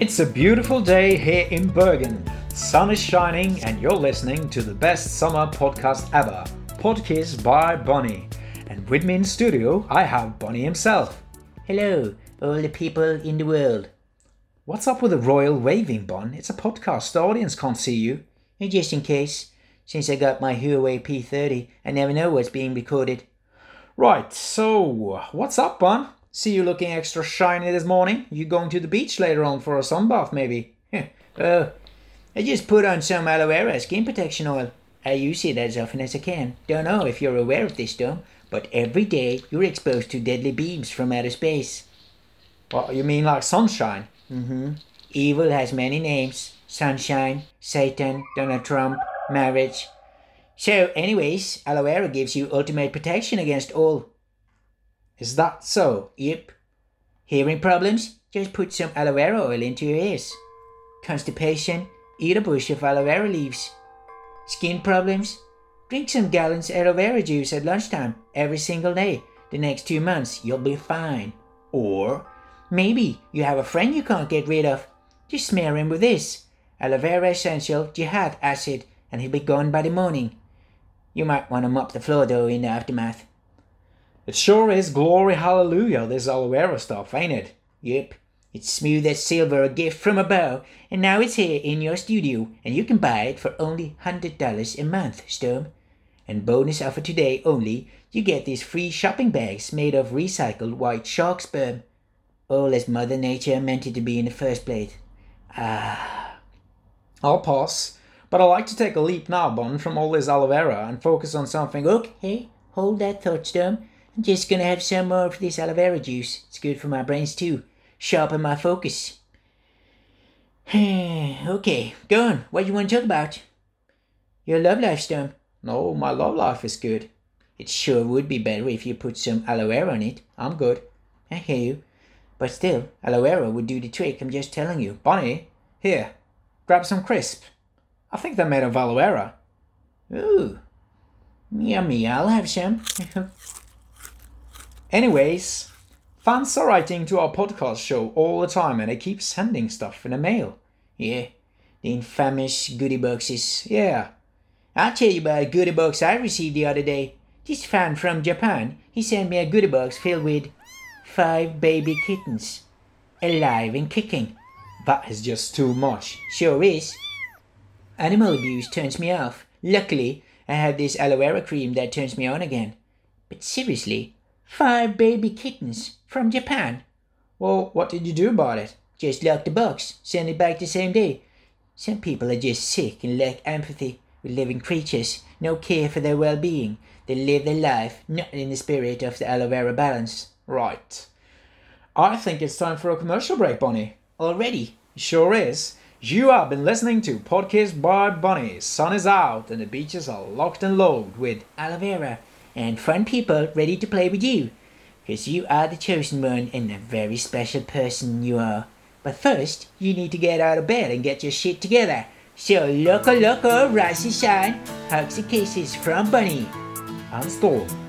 It's a beautiful day here in Bergen. Sun is shining, and you're listening to the best summer podcast ever Podcast by Bonnie. And with me in studio, I have Bonnie himself. Hello, all the people in the world. What's up with the royal waving, Bon? It's a podcast, the audience can't see you. And just in case, since I got my Huawei P30, I never know what's being recorded. Right, so what's up, Bon? See you looking extra shiny this morning. You going to the beach later on for a sunbath, maybe? oh, I just put on some aloe vera skin protection oil. I use it as often as I can. Don't know if you're aware of this, though, but every day you're exposed to deadly beams from outer space. What, you mean like sunshine? Mm-hmm. Evil has many names. Sunshine, Satan, Donald Trump, marriage. So, anyways, aloe vera gives you ultimate protection against all is that so? Yep. Hearing problems? Just put some aloe vera oil into your ears. Constipation? Eat a bush of aloe vera leaves. Skin problems? Drink some gallons of aloe vera juice at lunchtime every single day. The next two months, you'll be fine. Or maybe you have a friend you can't get rid of. Just smear him with this aloe vera essential jihad acid, and he'll be gone by the morning. You might want to mop the floor though in the aftermath. It sure is glory hallelujah, this aloe vera stuff, ain't it? Yep. It's smooth as silver, a gift from above, and now it's here in your studio, and you can buy it for only $100 a month, Storm. And bonus offer today only, you get these free shopping bags made of recycled white shark sperm. All as Mother Nature meant it to be in the first place. Ah. I'll pass, but I like to take a leap now, Bon, from all this aloe vera and focus on something. Okay, hold that thought, Storm. I'm just gonna have some more of this aloe vera juice. It's good for my brains too. Sharpen my focus. okay, go on. What do you want to talk about? Your love life, Storm. No, my love life is good. It sure would be better if you put some aloe vera on it. I'm good. I hear you. But still, aloe vera would do the trick, I'm just telling you. Bonnie, here, grab some crisp. I think they're made of aloe vera. Ooh, yummy, I'll have some. Anyways, fans are writing to our podcast show all the time and they keep sending stuff in the mail. Yeah, the infamous goodie boxes. Yeah. I'll tell you about a goodie box I received the other day. This fan from Japan, he sent me a goodie box filled with five baby kittens, alive and kicking. That is just too much. Sure is. Animal abuse turns me off. Luckily, I have this aloe vera cream that turns me on again. But seriously, Five baby kittens from Japan. Well, what did you do about it? Just lock the box, send it back the same day. Some people are just sick and lack empathy with living creatures, no care for their well being. They live their life not in the spirit of the aloe vera balance. Right. I think it's time for a commercial break, Bonnie. Already? Sure is. You have been listening to Podcast by Bonnie. Sun is out and the beaches are locked and loaded with aloe vera and fun people ready to play with you. Because you are the chosen one and a very special person you are. But first, you need to get out of bed and get your shit together. So, loco loco, rise and shine, hugs and kisses from Bunny. And Storm.